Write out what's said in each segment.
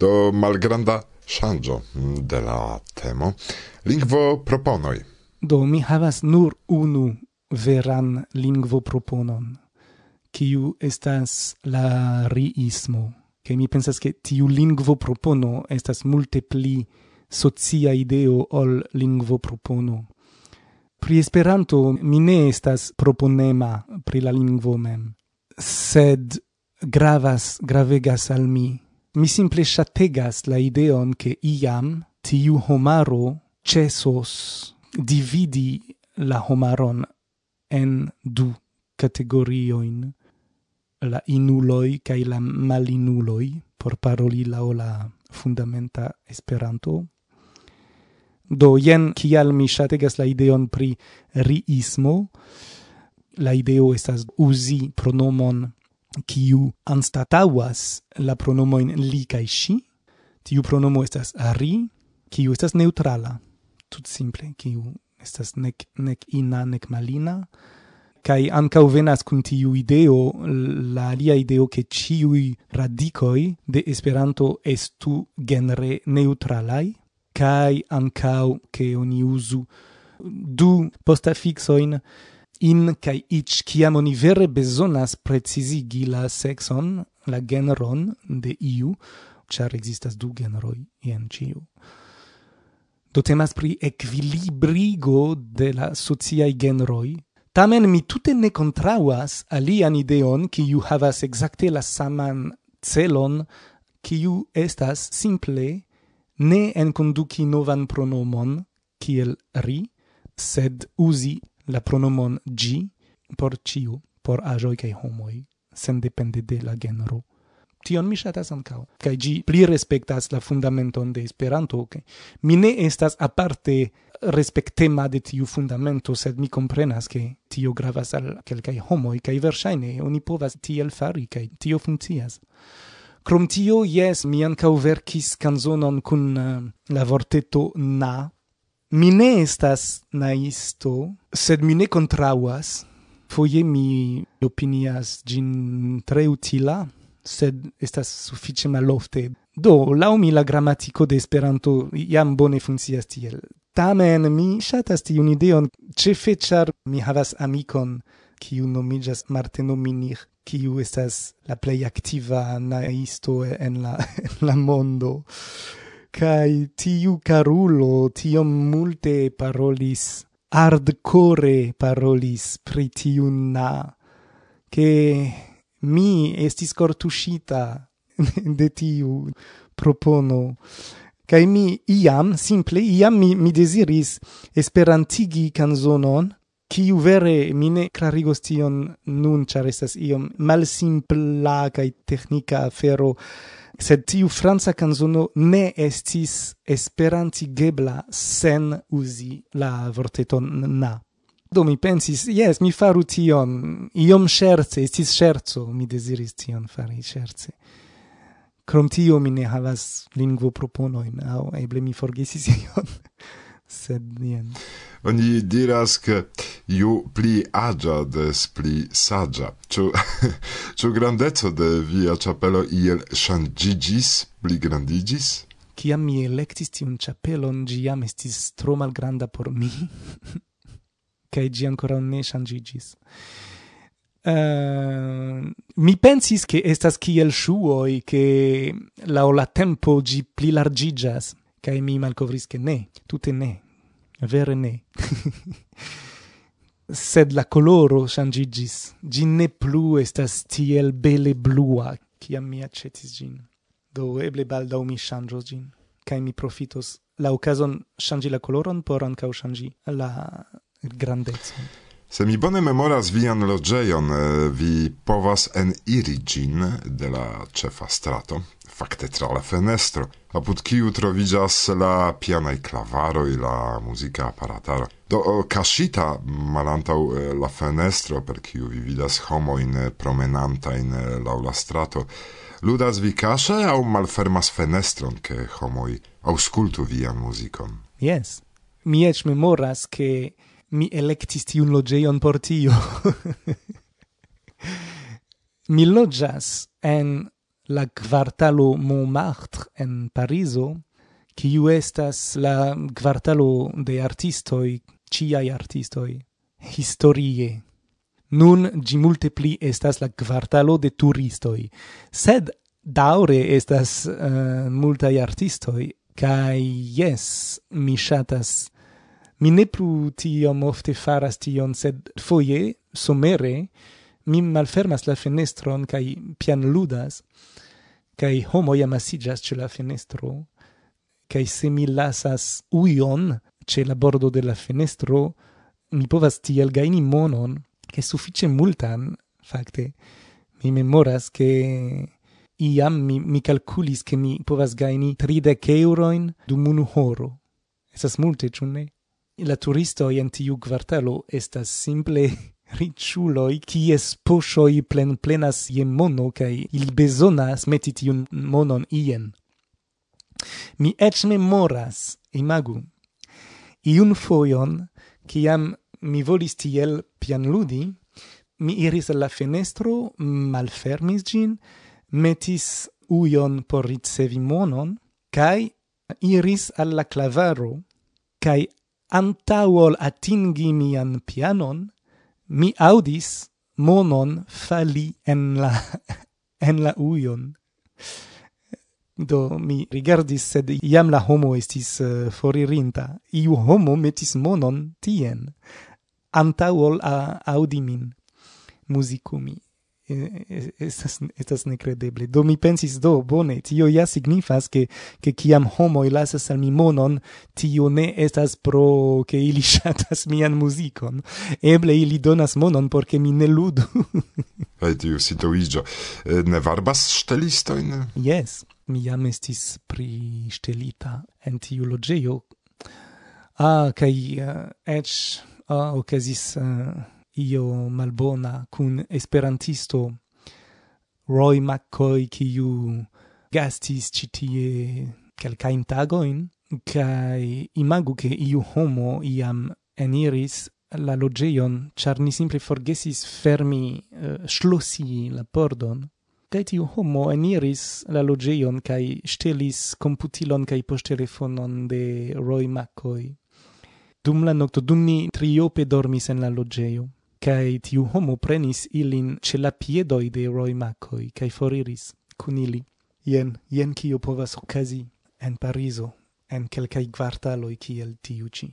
do malgranda ŝanĝo mm, de la temo. Lingvo proponoi. Do mi havas nur unu veran lingvo proponon, kiu estas la riismo. Ke mi pensas ke tiu lingvo propono estas multe pli socia ideo ol lingvo propono. Pri Esperanto mi ne estas proponema pri la lingvo mem, sed gravas, gravegas al mi Mi simple shategas la ideon che iam tiu homaro cesos dividi la homaron en du categorioin, la inuloi kai la malinuloi, por paroli lao la fundamenta esperanto. Do jen kial mi shategas la ideon pri riismo, la ideo estas uzi pronomon kiu anstatauas la pronomojn li kaj ŝi. Tiu pronomo estas ri, kiu estas neutrala, tut simple, kiu estas nek nek ina nek malina kai ankaŭ venas kun tiu ideo la alia ideo ke ĉiuj radikoj de Esperanto estu genre neutralaj kaj ankaŭ ke oni uzu du postafiksojn in kai ich kiam oni vere bezonas precizigi la sexon, la generon de iu, char existas du generoi ien ciu. Do temas pri equilibrigo de la sociai generoi, Tamen mi tute ne contrauas alian ideon ki iu havas exacte la saman celon ki iu estas simple ne enconduci novan pronomon kiel ri, sed usi la pronomon gi por ciu, por ajoi cae homoi, sen depende de la genero. Tion mi shatas ancao, cae gi pli respectas la fundamenton de Esperanto, okay? mi ne estas aparte respectema de tiu fundamento, sed mi comprenas che tio gravas al quelcae homoi, cae versaine oni povas tiel fari, cae tio funccias. Crom tio, yes, mi ancao vercis canzonon cun uh, eh, la vorteto na, Mi ne estas naisto, sed mi ne contrauas. Foie mi opinias gin tre utila, sed estas suffice malofte. Do, lau mi la grammatico de Esperanto jam bone funkcias tiel. Tamen mi ŝatas tiun ideon, ce fechar mi havas amikon, kiu nomigas Marteno Minich, kiu estas la plej aktiva naisto en la, en la mondo kai tiu carulo tiom multe parolis ardcore parolis pri tiunna che mi estis cortuscita de tiu propono. Kai mi iam simple iam mi, mi desiris esperantigi canzonon kiu vere mine clarigos tion nun char estas iom malsimpla kaj technica afero sed tiu franca canzono ne estis esperantigebla sen usi la vorteton na. Do mi pensis, yes, mi faru tion, iom scherze, estis scherzo, mi desiris tion fari scherze. Crom tio mi ne havas lingvo proponoin, au eble mi forgesis ion sed nien. Oni diras che ju pli agia des pli sagia. Ciu, ciu grandezzo de via chapelo iel shangigis, pli grandigis? Ciam mi electis tiun chapelon, giam estis tro malgranda por mi. Cai gi ancora ne shangigis. Uh, eh, mi pensis che estas kiel shuoi che la tempo gi pli largigas kai mi malkovris ke ne, tute ne, vere ne. Sed la coloro changigis gi ne plu estas tiel bele blua, kiam mi accetis gin. Do eble baldau mi changos gin, kai mi profitos la occasion shangi la coloron por ancau shangi la grandezza Se mi bone memoras vian logejon, eh, vi povas en gin de la cefa strato, fakte tra la fenestro, apud kiu trovigas la pianai clavaro e la musica apparataro. Do kaŝita malantaŭ la fenestro, per kiu vi vidas homojn promenanta in la strato, ludas vi casce au malfermas fenestron, che homoi auscultu vian musicon? Yes. Mi ec memoras, che mi electis tiun logeion por tio. mi logias en la quartalo Montmartre en Parizo, kiu estas la quartalo de artistoi, ciai artistoi, historie. Nun gi multe pli estas la quartalo de turistoi, sed daure estas eh, uh, multai artistoi, kai yes, mi shatas Mi ne plu tiom ofte faras tion, sed foie, somere, mi malfermas la fenestron kai pian ludas kai homo amasiĝas ce la fenestro kai se mi lasas uion ce la bordo de la fenestro mi povas tiel gaini monon ke suffice multan facte mi memoras ke iam mi, mi calculis che mi povas gaini 30 euroin dum unu horo. esas multe, ciune? La turisto en tiu quartalo estas simple ricciuloi kies poŝoj plen plenas je mono kai il bezonas meti tiun monon ien. Mi ec memoras, imagu, iun foion kiam mi volis tiel pianludi, mi iris al la fenestro, malfermis gin, metis uion por ricevi monon, kai iris al la clavaro, kai antaŭol atingi mian pianon, mi audis monon fali en la en la ujon. Do mi rigardis, sed iam la homo estis uh, foririnta. Iu homo metis monon tien, antaŭ ol audimin min estas estas nekredeble do mi pensis do bone tio ja signifas ke ke kiam homo lasas al mi monon tio ne estas pro ke ili ŝatas mian muzikon. Eble ili donas monon por ke mi ne ludu. Kaj tio situaĵo ne varbas ŝtelistojn? Jes mi jam estis priŝtelita en tiu loĝejo. Ah kaj uh, eĉ ah, okazis uh, io malbona kun esperantisto Roy McCoy kiu gastis citie calcain tagoin, kai imagu che iu homo iam eniris la logeion, char ni simple forgesis fermi, eh, uh, schlossi la pordon. kai tiu homo eniris la logeion kai stelis computilon kai postelefonon de Roy McCoy. Dum la nocto, dum ni triope dormis en la logeio kai tiu homo prenis ilin ce la piedoi de roimacoi, kai foriris cun ili. Ien, ien cio povas ocasi en Pariso, en kelkai quartaloi ciel tiu ci.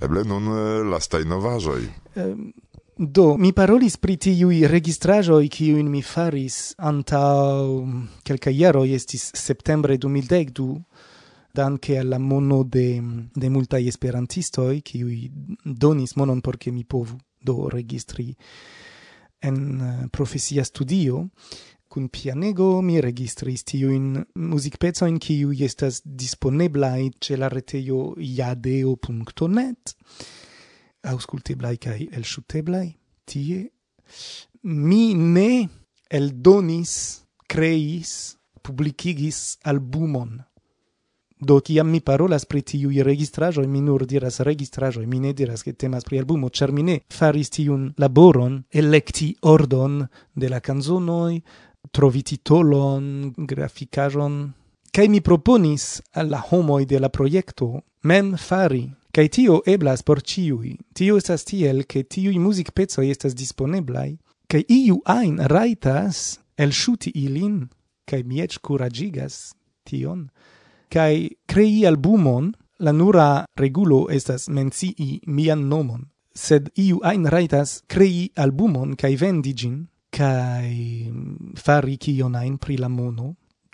Eble nun eh, lastai novajoi. Um, Do, mi parolis pri tiui registrajoi kiuin mi faris antau quelca mm, iaroi, estis septembre 2012, danke alla mono de, mm, de multai esperantistoi, kiui donis monon porche mi povu do registri en eh, profesia studio. Kun pianego mi registris tiujn in kiu estas disponeblaj ce la retejo jadeo.net aŭskulteblaj kaj elŝuteblaj. Tie mi ne el donis creis publicigis albumon. Do kiam mi parolas pri tiuj registraĵoj, mi nur diras registraĵoj, mi ne diras ke temas pri albumo, ĉar mi ne faris tiun laboron, elekti ordon de la kanzonoj, trovi titolon, grafikaĵon. Kaj mi proponis al la homoj de la projekto mem fari kaj tio eblas por ĉiuj. Tio estas tiel che tiuj music estas disponeblaj kaj iu ein raitas el ilin, kaj mi eĉ kuraĝigas tion kai crei albumon la nura regulo estas mencii mian nomon sed iu ein raitas crei albumon kai vendi gin kai mm, fari kion ein pri la mono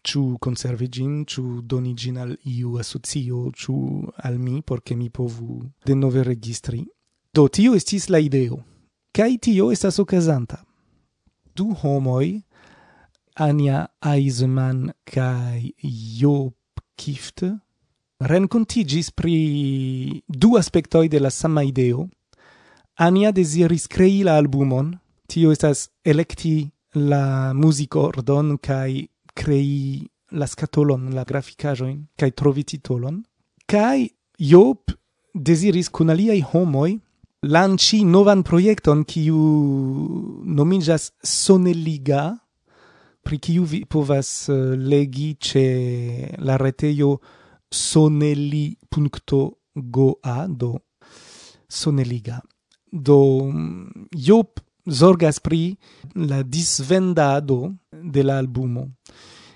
chu conservi gin, donigin doni gin al iu associo, chu al mi, porque mi povu denove registri. Do, tio estis la ideo. kai tio estas okazanta Du homoi, Anja Eisemann kai Jo Kift rencontigis pri du aspectoi de la sama ideo. Ania desiris crei la albumon, tio estas electi la musicordon kai crei la scatolon, la graficajoin, kai trovi titolon. Kai Job desiris cun aliai homoi lanci novan proiecton kiu nomijas Soneliga, pri kiu vi povas eh, legi ĉe la retejo soneli.goa do soneliga. Do mm, Job zorgas pri la disvendado de la albumo.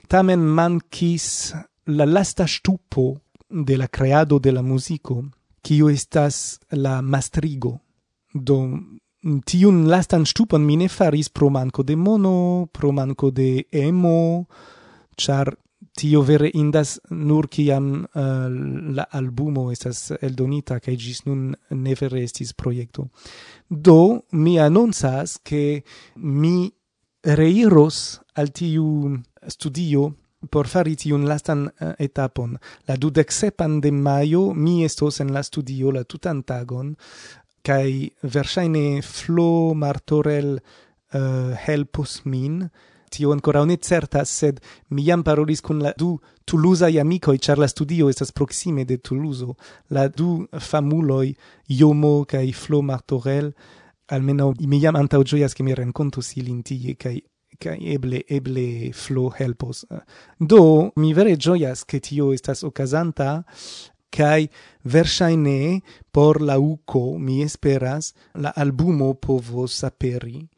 Tamen mankis la lasta ŝtupo de la creado de la musico, kiu estas la mastrigo. Do Mm, tiun lastan stupon mi ne faris pro manco de mono, pro manco de emo, char tio vere indas nur kiam uh, la albumo estas eldonita kaj gis nun ne vere estis proiecto. Do mi annonsas ke mi reiros al tiu studio por fari tiun lastan uh, etapon. La dudek sepan de maio mi estos en la studio la tutan tagon kai versaine Flo martorel uh, helpus min. Tio ancora ne certa sed mi jam parolis kun la du Toulouse Tulusa amico i la studio estas proxime de Toulouse. La du famuloi Yomo kai Flo Martorel almeno mi jam anta gioias che mi renkontos ilin tie kaj kai eble eble flo helpos. Do mi vere gioias che tio estas ocasanta kai versaine por la uco mi esperas la albumo povos aperi.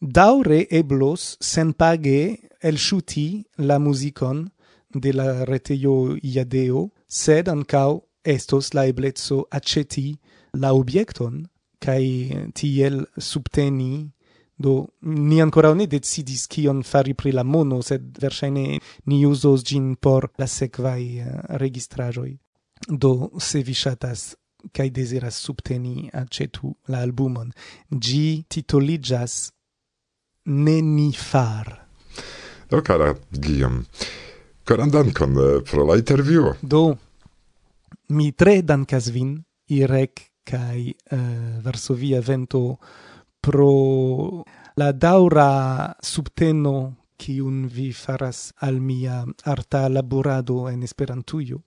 Daure eblos sen page el shuti la musicon de la reteio iadeo sed ancau estos la eblezzo aceti la obiecton kai tiel subteni do ni ancora ne decidis kion fari pri la mono sed versaine ni usos gin por la sekvai uh, eh, registrajoi Do, se vi shatas kai desiras subteni acetu la albumon, gi titoligas Nenifar. Do, cara Guillaume, coran dankon eh, pro la intervjuo. Do, mi tre dankas vin, Irek kai uh, eh, Varsovia Vento pro la daura subteno kiun vi faras al mia arta laborado en Esperantujo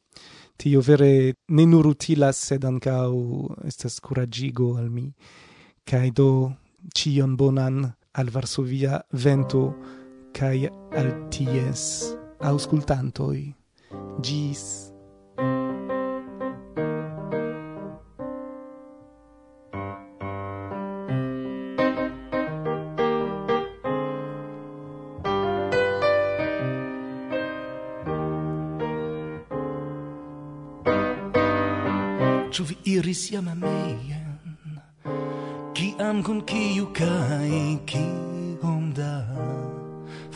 tio vere ne nur utilas, sed ancau estas curagigo al mi. Cai do cion bonan al Varsovia vento cai al ties auscultantoi. Gis! siam meien Ciam con ciu cae cium da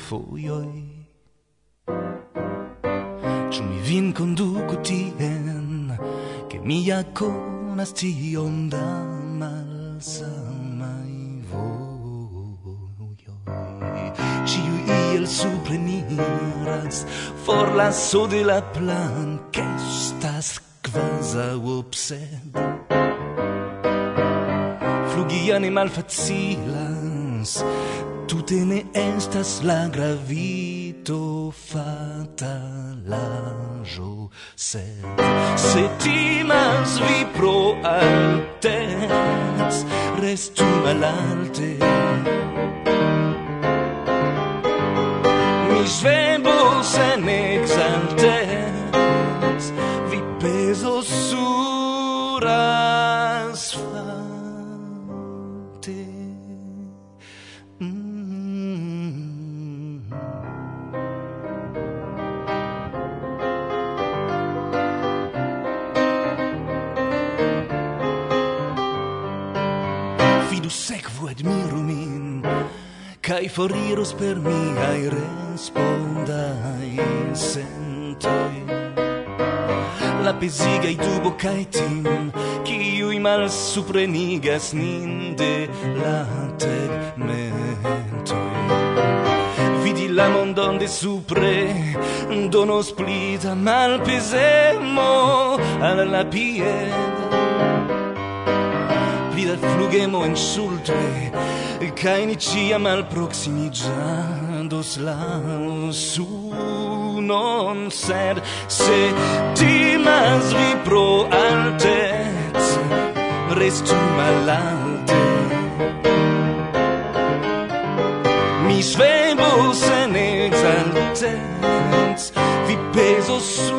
foioi. Ciu mi vin conduco tien Che mi ja conas tion da malsamai voioi Ciu iel supreniras For lasso de la plan Che estas quasi obsed flugia ne malfacilas, tute ne estas la gravito fatalajo, sed se timas vi pro altes, restu malalte. Mi svebos en exaltes, kai foriros per mi miaj respondaj sentoj La pesiga pezigaj dubo kaj tim Kiuj malsuprenigas nin de la tegmento Vidi la mondon de supre dono splita mal pesemo Al la pied al flugemo en sultre Kaj ni ciam alproksimiĝados la sunon Sed se timas vi pro altez Restu malalte. Mi svebos en exaltez Vi peso sur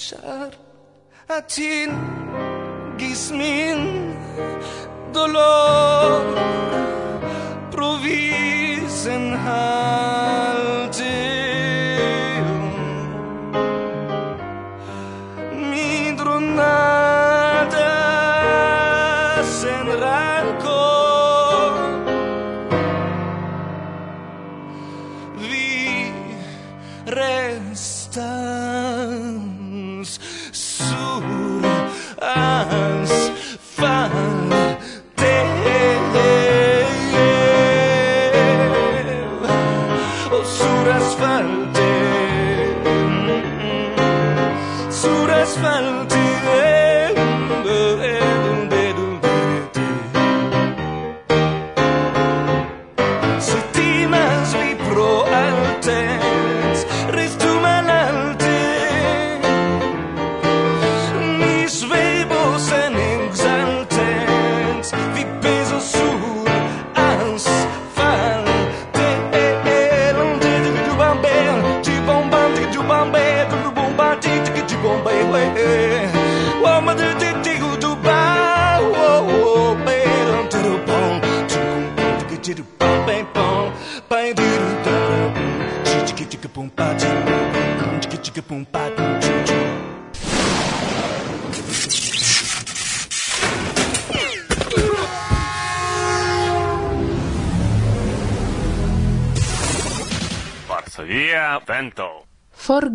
luchar at hinggis min dolor provisen har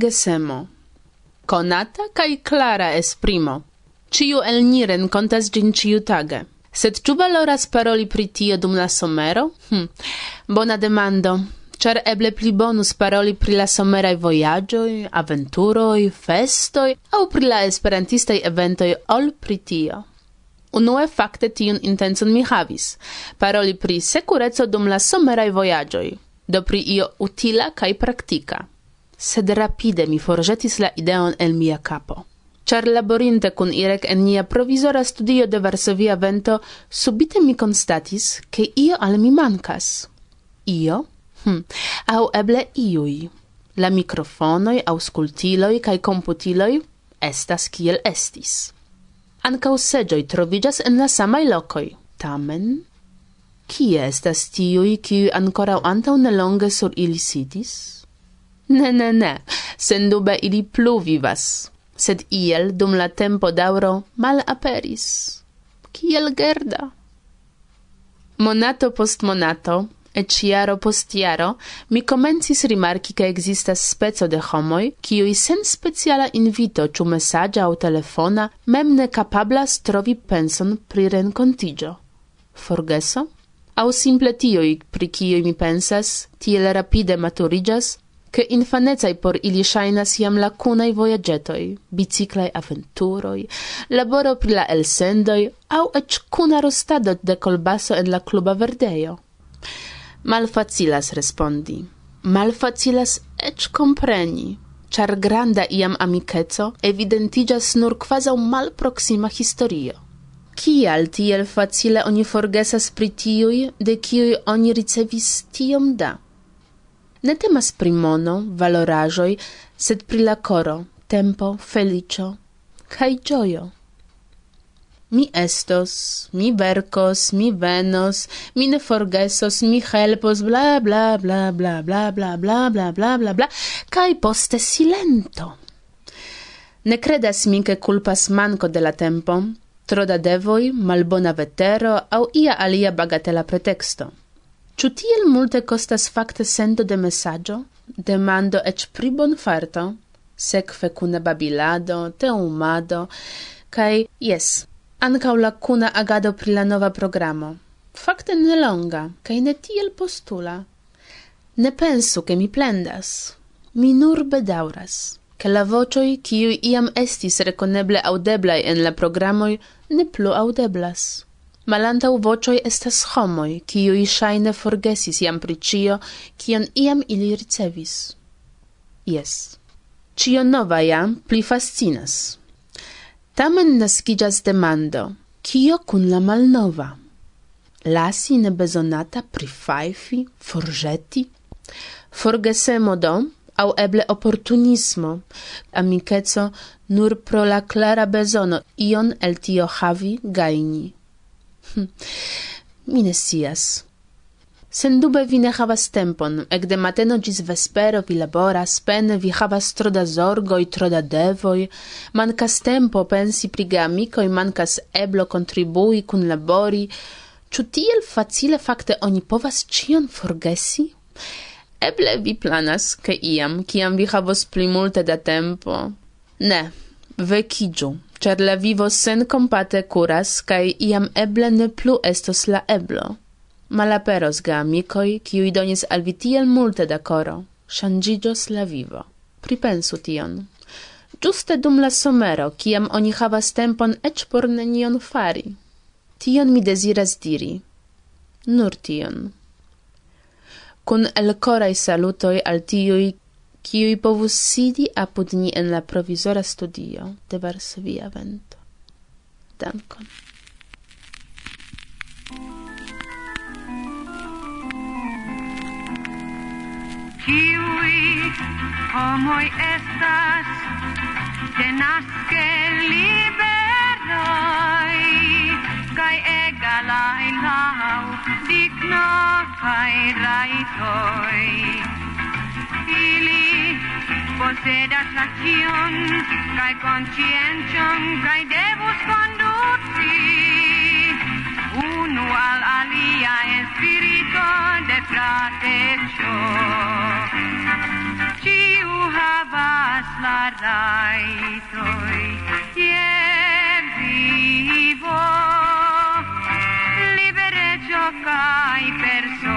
gesemo. Conata cae clara esprimo. Ciu el ni rencontas gin ciu tage. Sed ciu valoras paroli pri tio dum la somero? Hm. Bona demando. Cer eble pli bonus paroli pri la somerai voyagioi, aventuroi, festoi, au pri la esperantistai eventoi ol pri tio. Unue fakte tiun intenson mi havis. Paroli pri sekureco dum la somerai voyagioi. do pri io utila kai praktika sed rapide mi forgetis la ideon el mia capo. Char laborinte kun Irek en nia provizora studio de Varsovia vento, subite mi constatis ke io al mi mancas. Io? Hm, au eble iui. La microfonoi, auscultiloi, cae computiloi, estas kiel estis. Ancau seĝoj trovigas en la samai locoi, Tamen, kie estas tiui qui ancora antau nelonge sur ili sitis? Ne, ne, ne, sendube ili plu vivas, sed iel dum la tempo dauro mal aperis. Kiel gerda? Monato post monato, et ciaro post iaro, mi comencis rimarki che existas spezo de homoi, cioi sen speciala invito ciu messaggia au telefona mem ne capablas trovi penson pri rencontigio. Forgeso? Au simple tioi pri cioi mi pensas, tiel rapide maturigas, che infanezai por ili shainas iam lacunai voyagetoi, biciclai aventuroi, laboro pri la elsendoi, au ec cuna rostado de colbaso en la cluba verdeio. Malfacilas respondi, malfacilas ec compreni, char granda iam amicezo evidentigas nur quasau malproxima historio. Kial tiel facile oni forgesas pri tiuj, de kiuj oni ricevis tiom da? Ne temas pri mono, valorajoi, sed pri la coro, tempo, felicio, kai gioio. Mi estos, mi vercos, mi venos, mi ne forgesos, mi helpos, bla bla bla bla bla bla bla bla bla bla bla, cae poste silento. Ne credas mi che culpas manco de la tempo, tro da devoi, malbona vetero, au ia alia bagatela pretexto. Ĉu tiel multe kostas fakte sendo de mesaĝo, demando eĉ pri bonfarto, sekve kune babilado, teumado, kaj jes, ankaŭ la kuna agado pri la nova programo. Fakte ne longa, kaj ne tiel postula. Ne pensu, ke mi plendas, mi nur bedaŭras, ke la voĉoj, kiuj iam estis rekoneble aŭdeblaj en la programoj, ne plu aŭdeblas. Malantaŭ voĉoj estas homoj, kiuj ŝajne forgesis jam pri ĉio, kion iam ili ricevis. Jes, ĉio nova iam pli fascinas. Tamen naskiĝas demando, kio cun la malnova? Lasi pri faifi forĵeti? Forgesemo do, au eble opportunismo, amikeco nur pro la clara bezono ion el tio havi gajni. Hm. Mi ne scias. Sendube vi ne havas tempon, ekde mateno gis vespero vi laboras, pene vi havas tro da zorgoj, tro da devoj, mancas tempo pensi pri geamikoj, mancas eblo contribui cun labori, ciu tiel facile facte oni povas cion forgesi? Eble vi planas, ke iam, kiam vi havos pli multe da tempo. Ne, vecigiu, char la vivo sen compate curas, cae iam eble ne plu estos la eblo. Malaperos ga amicoi, ciui donis al vi tiel multe da coro, shangigios la vivo. Pripensu tion. Giuste dum la somero, ciam oni havas tempon ec por nenion fari. Tion mi desiras diri. Nur tion. Kun elcorai salutoi al tiui, kiui povus sidi apud ni en la provizora studio de Varsovia Vento. Dankon. Kiui homoi estas tenaske liberoi kai egalai lau digno kai raitoi. Chile, poseer atracción, cae consciención, cae debus conduci? Uno al alia spirito de protección. Ciu havas la raitoi, je vivo, libere cae perso.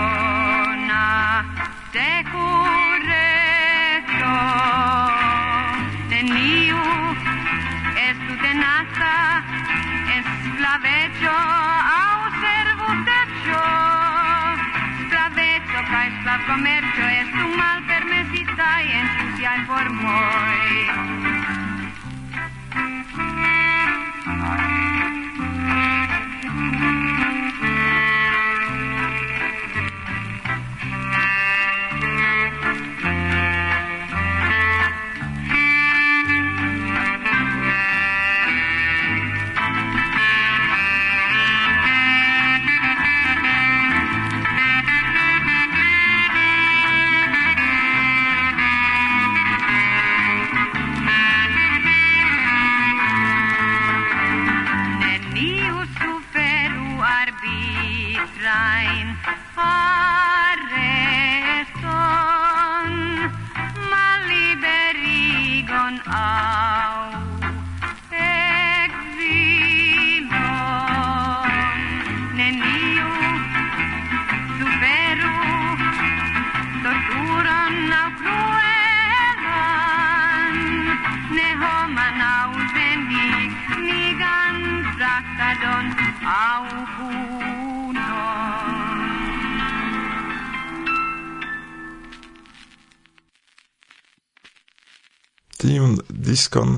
diskon,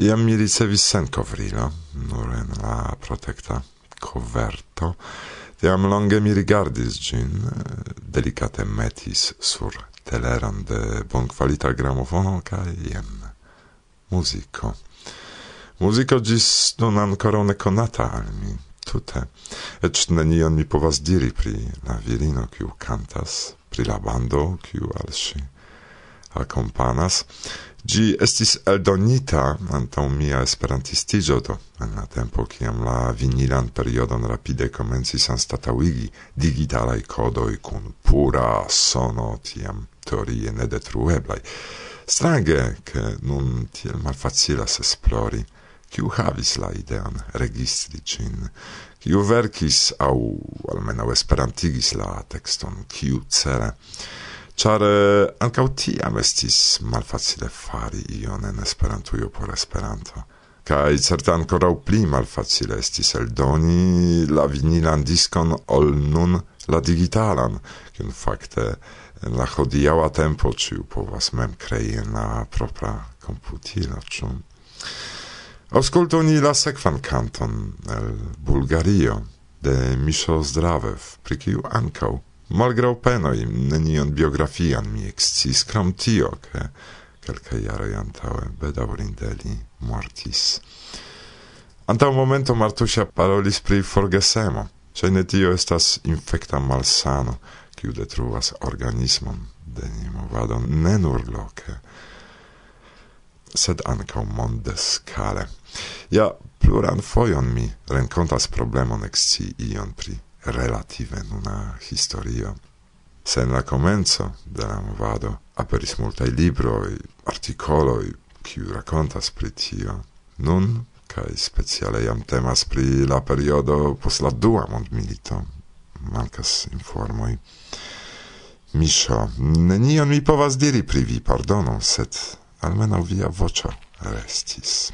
iam mi ricevis sen covrilo, nur en la protecta coverto, Tiam longe mi rigardis gin, delicate metis sur teleron de bon qualita gramofono, ca jen musico. Musico gis non ancora ne conata al mi, tute. Ec nenion mi povas diri pri la virino kiu cantas, pri la bando kiu al si accompanas, Gi estis eldonita antau mia esperantistigio do en la tempo ciam la vinilan periodon rapide komencis anstatauigi digitalai codoi kun pura sono tiam teorie nedetrueblai. Strange, ke nun tiel malfacilas esplori kiu havis la idean registri cin? kiu verkis au almenau esperantigis la tekston, kiu cere? Char eh, uh, ancau tiam estis malfacile fari ion en Esperantujo por Esperanto. kai certe ankoraŭ pli malfacile estis eldoni la vinilan diskon ol nun la digitalan, kiun fakte en la hodiaŭa tempo ĉiu povas mem krei en la propra komputilo, ĉu? Aŭskultu ni la sekvan kanton el Bulgario de Misho Zdravev, pri kiu ankaŭ malgrau penoi, nenion biografian mi excis, cram tio, che calca jaroj antaŭe bedaŭrinde li mortis. Antau momento Martusia parolis pri forgesemo, ĉar tio estas infecta malsano, kiu detruas organismon de nimovadon ne nur loce, sed ancau monde scale. Ja pluran foion mi renkontas problemon exci ion pri relative in una historia. Se in la comenzo de la movado aperis multai libroi, articoloi, kiu racontas pri tio. Nun kai speciale iam temas pri la periodo pos la dua mondmilito. mancas informoi. Misho, nenion mi povas diri pri vi, pardonon, sed almeno via voĉo restis.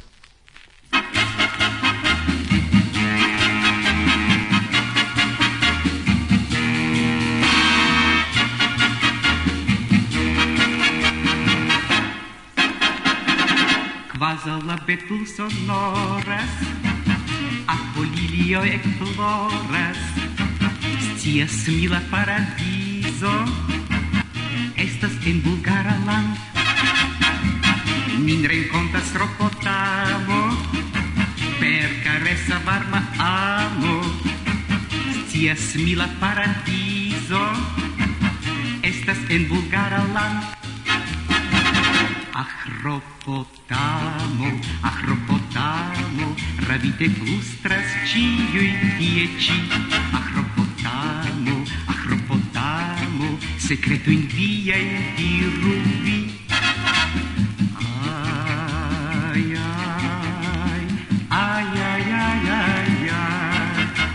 la betul sonores Apolilio e floras stia simila paradiso Estas en Bulgara land. Min rencontas tropotamo Per caressa varma amo. Stia simila paradiso Estas en Bulgara land. Ахропотамо, ахропотамо, равіте клустра з чиєї п'єчі. Ахропотамо, ахропотамо, секрету інвія і рубі. Ай-яй, ай-яй-яй-яй,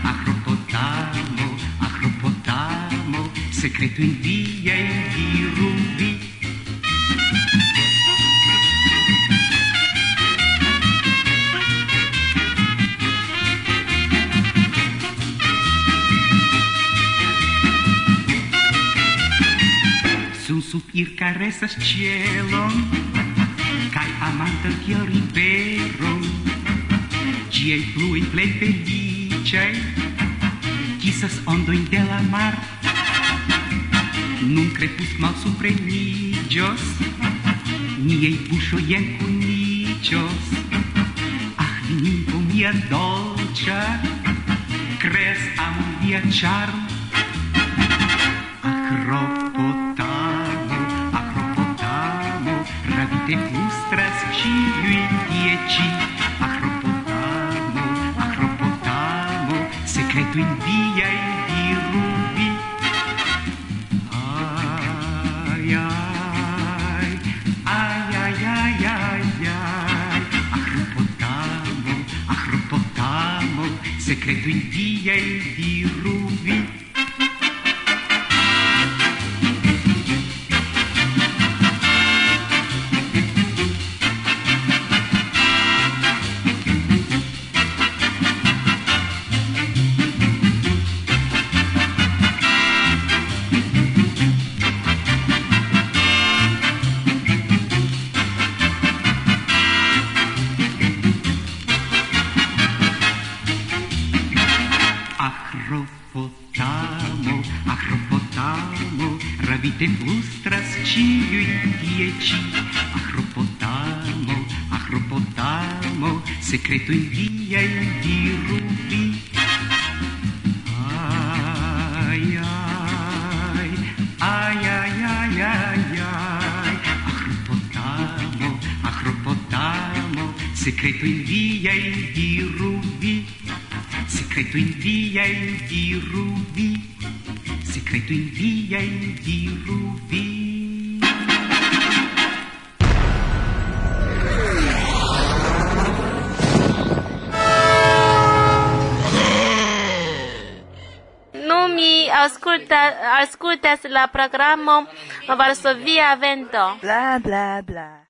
ахропотамо, ахропотамо, секрету інвія ir caresas cielon Kai amantan kiel riveron Giei flui plei felicei Kisas ondoin de la mar Nun crepus mal suprenigios Niei buscioi encunicios Ah, ninco mia dolcia Cres am via charm Acropos li flustras ciui tie ci Acropotamo, Acropotamo Secreto in via e di rubi Ai, ai, ai, ai, ai, ai, ai Acropotamo, Acropotamo Secreto in via e di rubi Demonstrațiu dieci. Ahropotamo, ahropotamo Secretul viei dirubi Ai, ai, ai, ai, ai, ai, ai. Ahropotamo, ahropotamo Secretul viei dirubi Secretul viei dirubi feito em via em escuta-se o programa programon Varsovia Vento. Bla bla bla.